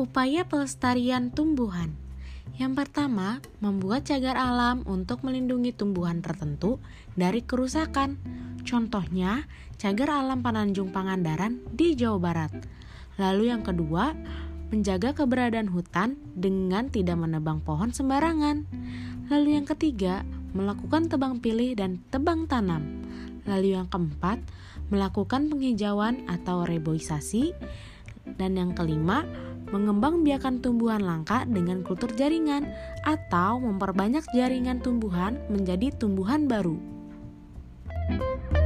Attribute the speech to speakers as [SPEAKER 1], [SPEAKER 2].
[SPEAKER 1] Upaya pelestarian tumbuhan. Yang pertama, membuat cagar alam untuk melindungi tumbuhan tertentu dari kerusakan. Contohnya, cagar alam Pananjung Pangandaran di Jawa Barat. Lalu yang kedua, menjaga keberadaan hutan dengan tidak menebang pohon sembarangan. Lalu yang ketiga, melakukan tebang pilih dan tebang tanam. Lalu yang keempat, melakukan penghijauan atau reboisasi. Dan yang kelima, mengembang biakan tumbuhan langka dengan kultur jaringan atau memperbanyak jaringan tumbuhan menjadi tumbuhan baru. thank you